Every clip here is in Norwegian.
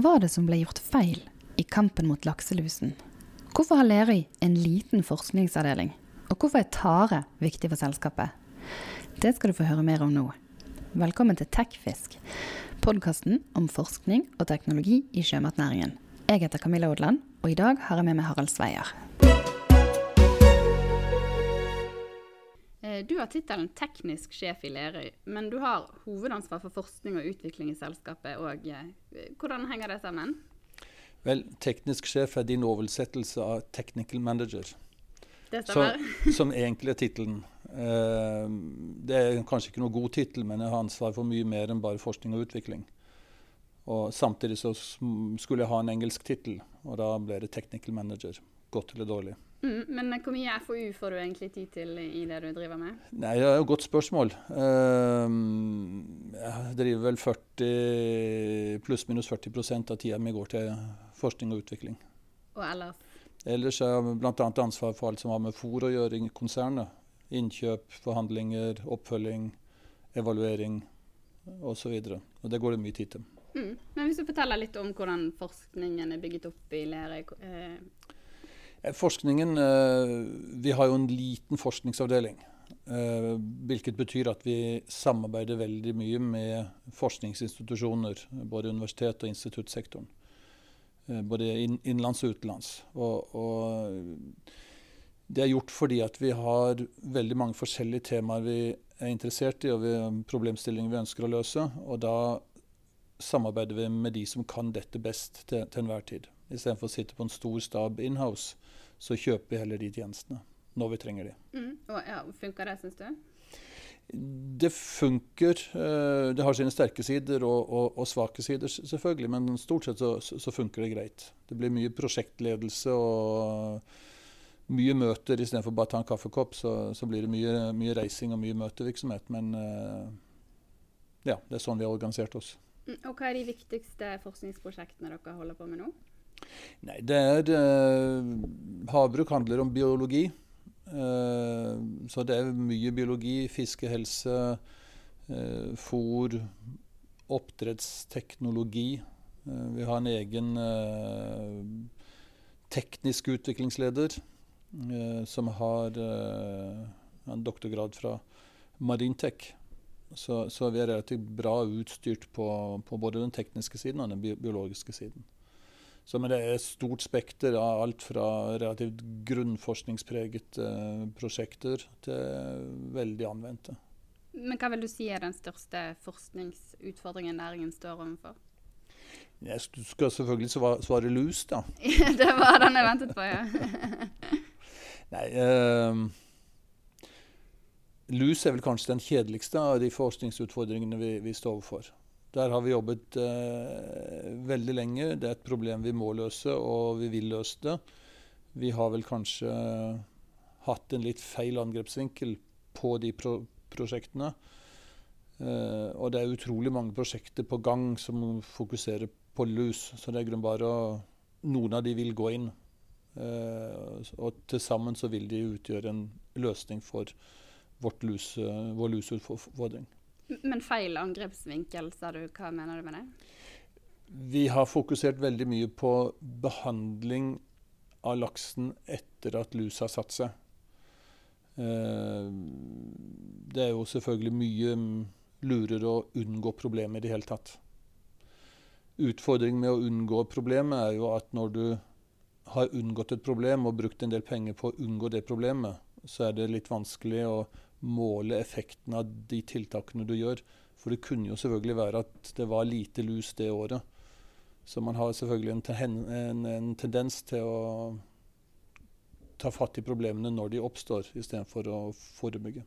Var det som ble gjort feil i kampen mot lakselusen? Hvorfor har Lerøy en liten forskningsavdeling? Og hvorfor er tare viktig for selskapet? Det skal du få høre mer om nå. Velkommen til Tekfisk, podkasten om forskning og teknologi i sjømatnæringen. Jeg heter Camilla Odland, og i dag har jeg med meg Harald Sveier. Du har tittelen teknisk sjef i Lerøy, men du har hovedansvar for forskning og utvikling i selskapet. Og eh, hvordan henger det sammen? Vel, teknisk sjef er din oversettelse av technical manager, Det så, som egentlig er tittelen. Eh, det er kanskje ikke noe god tittel, men jeg har ansvar for mye mer enn bare forskning og utvikling. Og Samtidig så skulle jeg ha en engelsk tittel, og da ble det technical manager. Godt eller dårlig. Mm, men hvor mye FoU får du egentlig tid til i det du driver med? Nei, det er jo et godt spørsmål. Eh, jeg driver vel 40, pluss-minus 40% av tida mi går til forskning og utvikling. Og ellers? Ellers har jeg bl.a. ansvar for alt som har med fôr å gjøre i konsernet. Innkjøp, forhandlinger, oppfølging, evaluering osv. Det går det mye tid til. Mm. Men hvis du forteller litt om hvordan forskningen er bygget opp i Lerøy. Eh, Forskningen eh, Vi har jo en liten forskningsavdeling. eh, Hvilket betyr at vi samarbeider veldig mye med forskningsinstitusjoner. Både universitet og instituttsektoren. eh, Både inn- innenlands og utenlands. Og, og det er gjort fordi at vi har veldig mange forskjellige temaer vi er interessert i, og vi problemstillinger vi ønsker å løse. Og da samarbeider vi med de som kan dette best til, til enhver tid. Istedenfor å sitte på en stor stab inhouse, så kjøper vi heller de tjenestene når vi trenger de. mm. og, ja, Funker det, syns du? Det funker. eh, Det har sine sterke sider og, og, og svake sider, selvfølgelig, men stort sett så, så funker det greit. Det blir mye prosjektledelse og mye møter istedenfor bare å ta en kaffekopp. Så, så blir det mye, mye reising og mye møtevirksomhet. Men eh, ja, det er sånn vi har organisert oss. Mm. Og hva er de viktigste forskningsprosjektene dere holder på med nå? Nei, det er eh, Havbruk handler om biologi. Eh, så det er mye biologi, fiskehelse, eh, fôr, oppdrettsteknologi. Vi har en egen teknisk utviklingsleder som har en doktorgrad fra Marintech. Så, så vi er relativt bra utstyrt på, på både den tekniske siden og den biologiske siden. Så men det er et stort spekter av alt fra relativt grunnforskningspregete eh, prosjekter til veldig anvendte. Men hva vil du si er den største forskningsutfordringen næringen står overfor? Jeg sk- skal selvfølgelig svare, svare lus, da. det var den jeg ventet på, ja. Nei, uh, lus er vel kanskje den kjedeligste av de forskningsutfordringene vi, vi står overfor. Der har vi jobbet eh, veldig lenge. Det er et problem vi må løse, og vi vil løse det. Vi har vel kanskje hatt en litt feil angrepsvinkel på de pro prosjektene. Eh, og det er utrolig mange prosjekter på gang som fokuserer på lus. Så det er grunn bare å Noen av de vil gå inn. Eh, og til sammen så vil de utgjøre en løsning for lus, vår lusutfordring. Men feil angrepsvinkel, sa du. Hva mener du med det? Vi har fokusert veldig mye på behandling av laksen etter at lus har satt seg. Eh, Det er jo selvfølgelig mye lurere å unngå problemet i det hele tatt. Utfordringen med å unngå problemet er jo at når du har unngått et problem og brukt en del penger på å unngå det problemet, så er det litt vanskelig å måle effekten av de tiltakene du gjør. For det kunne jo selvfølgelig være at det var lite lus det året. Så man har selvfølgelig en, ten- en, en tendens til å ta fatt i problemene når de oppstår, istedenfor å forebygge.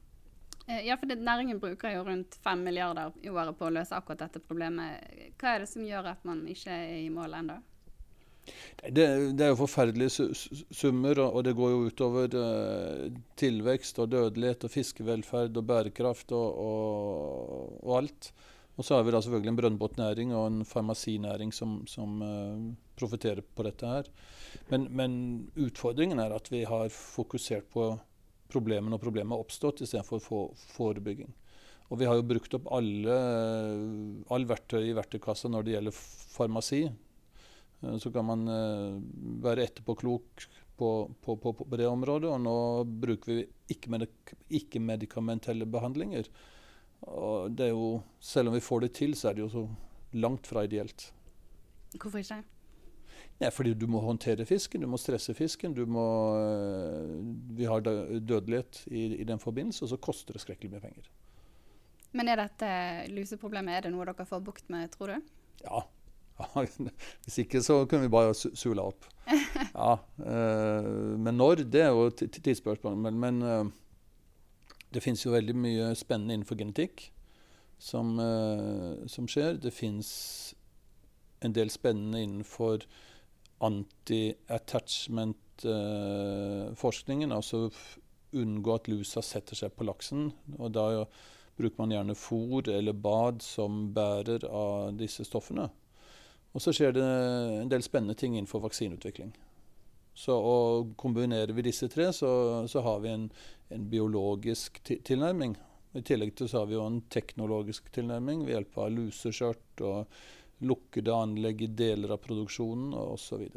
Eh, Ja, for det, Næringen bruker jo rundt 5 milliarder i året på å løse akkurat dette problemet. Hva er det som gjør at man ikke er i mål ennå? Det, det er jo forferdelige su- su- summer, og, det går jo utover eh, tilvekst og dødelighet og fiskevelferd og bærekraft og, og, og alt. Og så har vi da selvfølgelig en brønnbåtnæring og en farmasinæring som, som uh, profitterer på dette her. Men, men utfordringen er at vi har fokusert på problemet når problemet har oppstått, istedenfor for forebygging. Og vi har jo brukt opp alle, all verktøy i verktøykassa når det gjelder farmasi. Eh, så kan man eh, være etterpåklok på, på, på, på, det området. Og nå bruker vi ikke-medikamentelle ikke behandlinger. Og det er jo, selv om vi får det til, så er det jo så langt fra ideelt. Hvorfor ikke? Ja, fordi du må håndtere fisken, du må stresse fisken. Du må, eh, vi har dødelighet i, i den forbindelse, og så koster det skrekkelig mye penger. Men er dette luseproblemet er det noe dere får bukt med, tror du? Ja. Hvis ikke så kunne vi bare sula opp. Ja, eh, men når, det er jo et tidsspørsmål. Men, men eh, det finnes jo veldig mye spennende innenfor genetikk som, som skjer. Det fins en del spennende innenfor anti-attachment-forskningen. Altså unngå at lusa setter seg på laksen. og Da bruker man gjerne fôr eller bad som bærer av disse stoffene. Og så skjer det en del spennende ting innenfor vaksineutvikling. Så og Kombinerer vi disse tre, så, så har vi en, en biologisk tilnærming. I tillegg til så har vi jo en teknologisk tilnærming ved hjelp av luseskjørt og lukkede anlegg i deler av produksjonen osv.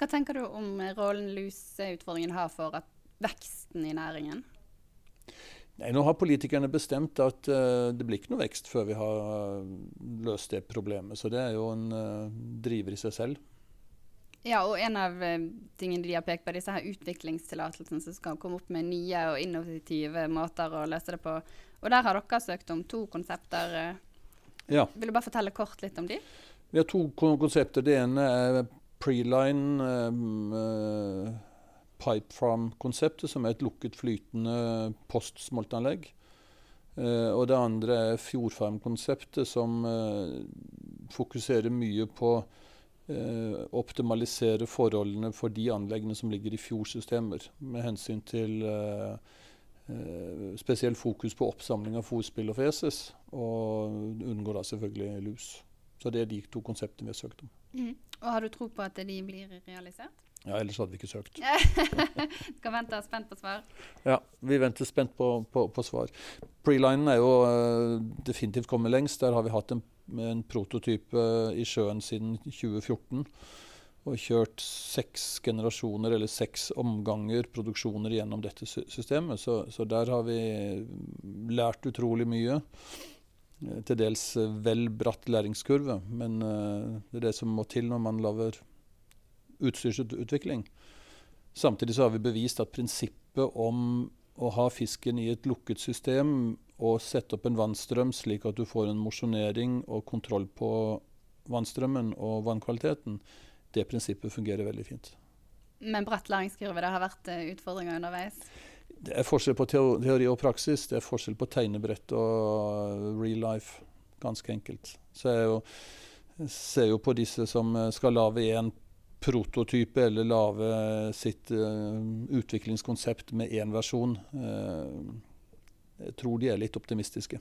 Hva tenker du om rollen luseutfordringen har for veksten i næringen? Nei, nå har politikerne bestemt at uh, det blir ikke noe vekst før vi har uh, løst det problemet. Så det er jo en uh, driver i seg selv. Ja, og en av tingene de har pekt på, er disse her utviklingstillatelsene som skal komme opp med nye og innovative måter å løse det på. Og der har dere søkt om to konsepter. Ja. Vil du bare fortelle kort litt om de? Vi har to konsepter. Det ene er preline uh, pipe farm-konseptet, som er et lukket flytende postsmoltanlegg. Uh, og det andre er fjordfarm-konseptet, som uh, fokuserer mye på uh, optimalisere forholdene for de anleggene som ligger i fjordsystemer, med hensyn til Eh, spesielt fokus på oppsamling av fòrspill og feses, og unngår da selvfølgelig lus. Så det er de to konseptene vi har søkt om. Mm. Og Har du tro på at de blir realisert? Ja, ellers hadde vi ikke søkt. Skal vente spent på svar? Ja, vi venter spent på, på, på svar. Prelinen er jo uh, definitivt kommet lengst. Der har vi hatt en, en prototype i sjøen siden 2014 og kjørt seks generasjoner eller seks omganger produksjoner gjennom dette systemet. Så, så, der har vi lært utrolig mye. Eh, til dels vel bratt læringskurve, men uh, det er det som må til når man lager utstyrsutvikling. Samtidig så har vi bevist at prinsippet om å ha fisken i et lukket system og sette opp en vannstrøm slik at du får en mosjonering og kontroll på vannstrømmen og vannkvaliteten, det prinsippet fungerer veldig fint. Men bratt læringskurve, det har vært eh, utfordringer underveis? Det er forskjell på teori og praksis. Det er forskjell på tegnebrett og real life. Ganske enkelt. Så jeg, jo, ser jo på disse som skal lage en prototype eller lage sitt uh, utviklingskonsept med én versjon. Uh, jeg tror de er litt optimistiske.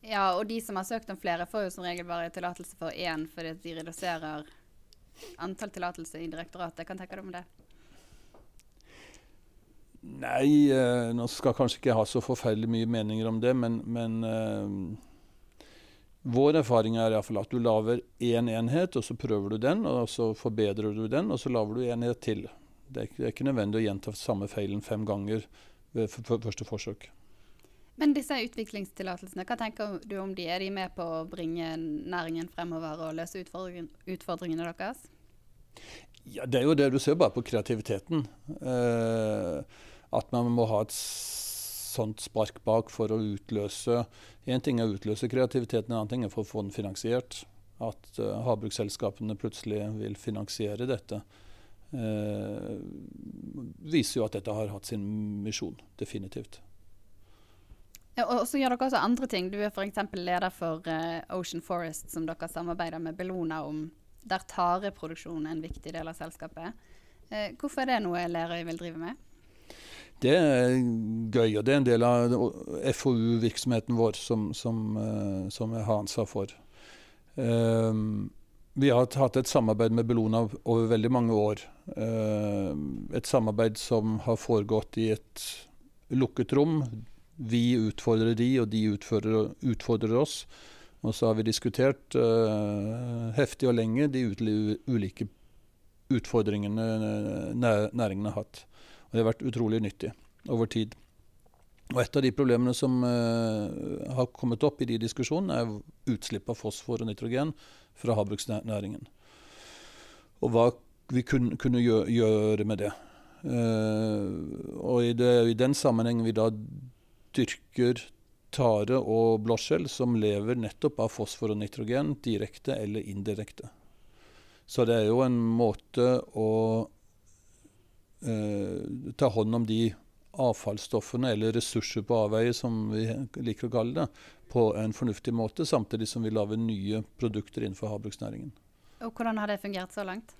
Ja, og de som har søkt om flere, får jo som regel bare tillatelse for én fordi de reduserer antall tillatelser i direktoratet. Kan tenke deg om det? Nei, eh, nå skal kanskje ikke jeg ha så forferdelig mye meninger om det, men, men eh, vår erfaring er iallfall at du lager én en enhet, og så prøver du den, og så forbedrer du den, og så lager du enhet til. Det er, det er ikke nødvendig å gjenta samme feilen fem ganger ved første forsøk. Men disse utviklingstillatelsene, hva tenker du om de? Er de med på å bringe næringen fremover og løse utfordring, utfordringene deres? Ja, Det er jo det du ser bare på kreativiteten. Eh, at man må ha et sånt spark bak for å utløse Én ting er å utløse kreativiteten, en annen ting er for å få den finansiert. At uh, havbruksselskapene plutselig vil finansiere dette, uh, viser jo at dette har hatt sin misjon. Definitivt. Ja, og så gjør dere også andre ting. Du er f.eks. leder for uh, Ocean Forest, som dere samarbeider med Bellona om. Der tareproduksjon er en viktig del av selskapet. Hvorfor er det noe Lerøy vil drive med? Det er gøy, og det er en del av FoU-virksomheten vår som, som, uh, som, jeg har ansvar for. Um, vi har hatt et samarbeid med Bellona over veldig mange år. et samarbeid som har foregått i et lukket rom vi utfordrer de, og de utfordrer, utfordrer oss. Og så har vi diskutert uh, heftig og lenge de ulike utfordringene næringen har hatt. Og det har vært utrolig nyttig over tid. Og Et av de problemene som uh, har kommet opp i de diskusjonene, er utslipp av fosfor og nitrogen fra havbruksnæringen. Og hva vi kun, kunne gjøre, med det. Uh, og i, det, i den sammenheng vi da dyrker tare og blåskjell som lever nettopp av fosfor og nitrogen, direkte eller indirekte. Så det er jo en måte å uh, ta hånd om de avfallsstoffene, eller ressurser på avveie, som vi liker å kalle det, på en fornuftig måte, samtidig som vi lager nye produkter innenfor havbruksnæringen. Og Hvordan har det fungert så langt?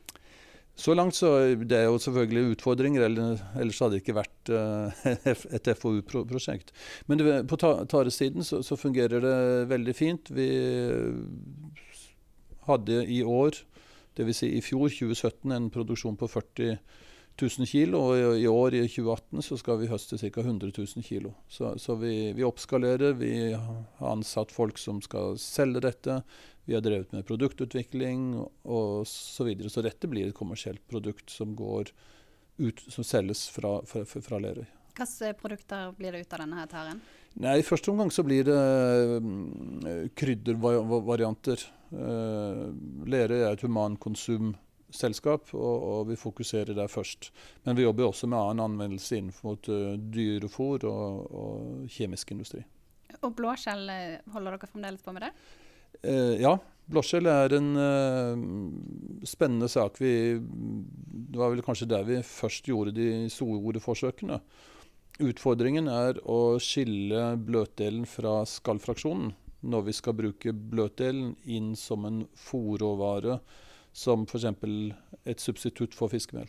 Så langt så det er jo selvfølgelig utfordringer, ellers hadde det ikke vært uh, et FoU-prosjekt. Men på taresiden så, så, fungerer det veldig fint. Vi hadde i år, dvs. Si i fjor, 2017, en produksjon på 40 000 kg, og i år, i 2018, så skal vi høste ca. 100 000 kg. Så, så vi, vi, oppskalerer. Vi har ansatt folk som skal selge dette. Vi har drevet med produktutvikling og så videre. Så dette blir et kommersielt produkt som, ut, som selges fra, fra, fra Lerøy. Hvilke produkter blir det ut av denne her taren? Nei, I første omgang så blir det uh, kryddervarianter. Uh, Lerøy er et humankonsum selskap, og, og, vi fokuserer der først. Men vi jobber også med annen anvendelse innenfor uh, dyrefôr og, og, kjemisk industri. Og blåskjell, eh, holder dere fremdeles på med det? Eh, ja. Blåskjell er en uh, spennende sak. Vi, det var vel kanskje der vi først gjorde de store forsøkene. Utfordringen er å skille bløtdelen fra skallfraksjonen når vi skal bruke bløtdelen inn som en fòrråvare som f.eks. et substitutt for fiskemel.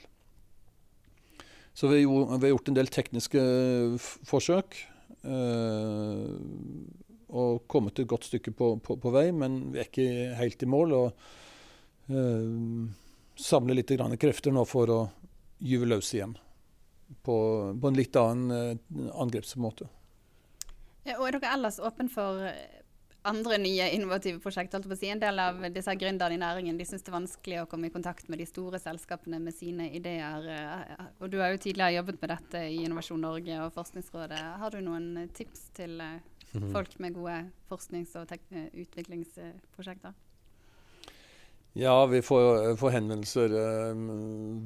Så vi, har gjort en del tekniske forsøk. Øh, og kommet et godt stykke på, på, på, vei, men vi er ikke helt i mål. Og øh, samler litt krefter nå for å gyve løs igjen. På, på en litt annen øh, angrepsmåte. Er dere ellers åpen for andre nye innovative prosjekter. Si. En del av disse gründerne i næringen de syns det er vanskelig å komme i kontakt med de store selskapene med sine ideer. Eh, og Du har jo tidligere jobbet med dette i Innovasjon Norge og Forskningsrådet. Har du noen tips til eh, mhm. folk med gode forsknings- og utviklingsprosjekter? Ja, vi får, får henvendelser eh,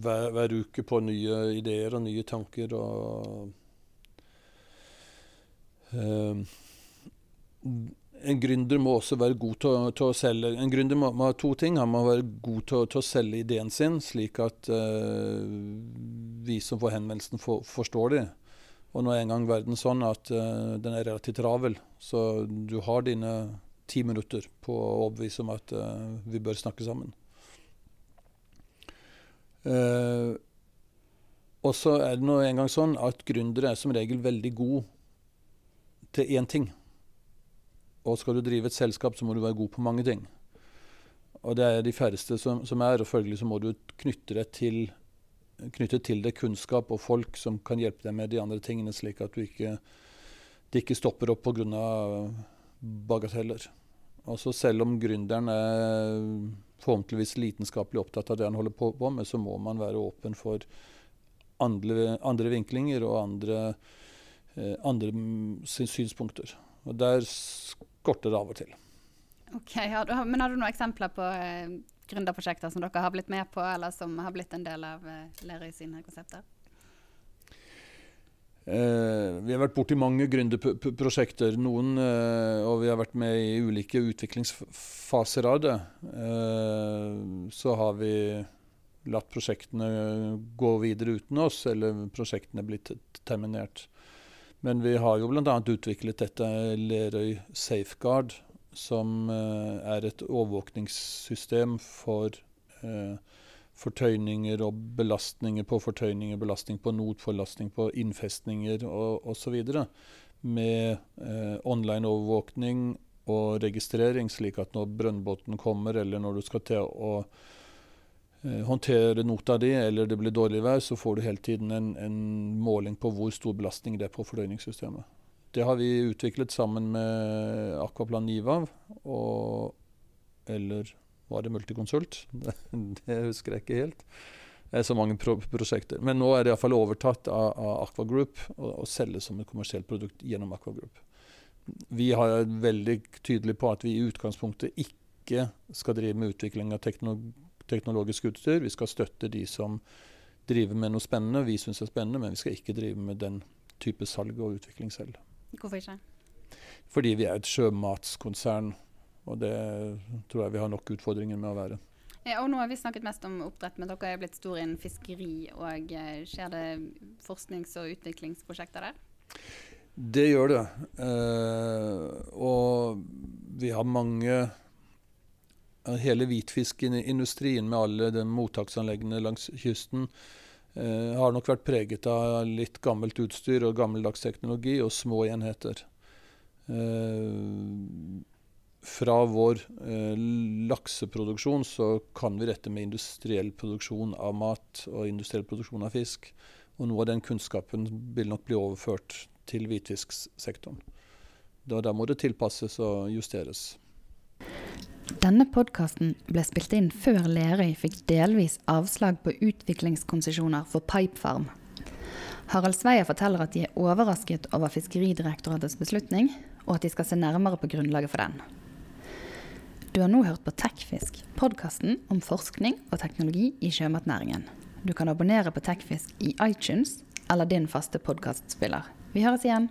hver, hver, uke på nye ideer og nye tanker. og um, en gründer må også være god til, å selge. En gründer må, må, ha to ting. Han må være god til, å selge ideen sin, slik at uh, vi som får henvendelsen, for, forstår det. Og nå er en gang verden sånn at uh, den er relativt travel. Så du har dine ti minutter på å overbevise om at uh, vi bør snakke sammen. og så er det nå en gang sånn at gründere er som regel veldig gode til én ting. Og skal du drive et selskap, så må du være god på mange ting. Og det er de færreste som, som er, og følgelig så må du knytte deg til knytte til det kunnskap og folk som kan hjelpe deg med de andre tingene, slik at du ikke, de ikke stopper opp pga. bagateller. Altså selv om gründeren er forhåpentligvis lidenskapelig opptatt av det han holder på, på med, så må man være åpen for andre, andre vinklinger og andre, eh, andre synspunkter. Og Der kortere av og til. Ok, har du, Men har du noen eksempler på eh, gründerprosjekter som dere har blitt med på, eller som har blitt en del av eh, Lerøy sine konsepter? Eh, vi har vært borti mange gründerprosjekter. Noen, eh, og vi har vært med i ulike utviklingsfaser av det. Eh, så har vi latt prosjektene gå videre uten oss, eller prosjektene blitt terminert. Men vi har jo bl.a. utviklet dette Lerøy Safeguard, som uh, er et overvåkningssystem for uh, fortøyninger og belastninger på fortøyninger, belastning på notforlastning på innfestninger og osv. Med eh, online overvåkning og registrering, slik at når brønnbåten kommer, eller når du skal til å Eh, håndtere nota di, eller det blir dårlig vær, så får du hele tiden en, en, måling på hvor stor belastning det er på fordøyningssystemet. Det har vi utviklet sammen med Aquaplan Niva, og, eller var det Multiconsult? Det, det husker jeg ikke helt. Det er så mange pro prosjekter. Men nå er det iallfall overtatt av, av Aqua Group og, og selges som et kommersielt produkt gjennom Aqua Group. Vi har veldig tydelig på at vi i utgangspunktet ikke skal drive med utvikling av teknologi teknologisk utstyr. Vi skal støtte de som driver med noe spennende vi syns er spennende, men vi skal ikke drive med den type salg og utvikling selv. Hvorfor ikke? Fordi vi er et sjømatskonsern, og det tror jeg vi har nok utfordringer med å være. Ja, og nå har vi snakket mest om oppdrett, men dere er blitt store innen fiskeri. og eh, Skjer det forsknings- og utviklingsprosjekter der? Det gjør det. Eh, og vi har mange Hele hvitfiskindustrien med alle de mottaksanleggene langs kysten eh, har nok vært preget av litt gammelt utstyr og gammeldags teknologi og små enheter. Eh, fra vår eh, lakseproduksjon så kan vi dette med industriell produksjon av mat og industriell produksjon av fisk. Og noe av den kunnskapen vil nok bli overført til hvitfisksektoren. Da, da må det tilpasses og justeres. Denne podkasten ble spilt inn før Lerøy fikk delvis avslag på utviklingskonsesjoner for Pipefarm. Harald Sveier forteller at de er overrasket over Fiskeridirektoratets beslutning, og at de skal se nærmere på grunnlaget for den. Du har nå hørt på Tekfisk, podkasten om forskning og teknologi i sjømatnæringen. Du kan abonnere på Tekfisk i iTunes eller din faste podkastspiller. Vi høres igjen.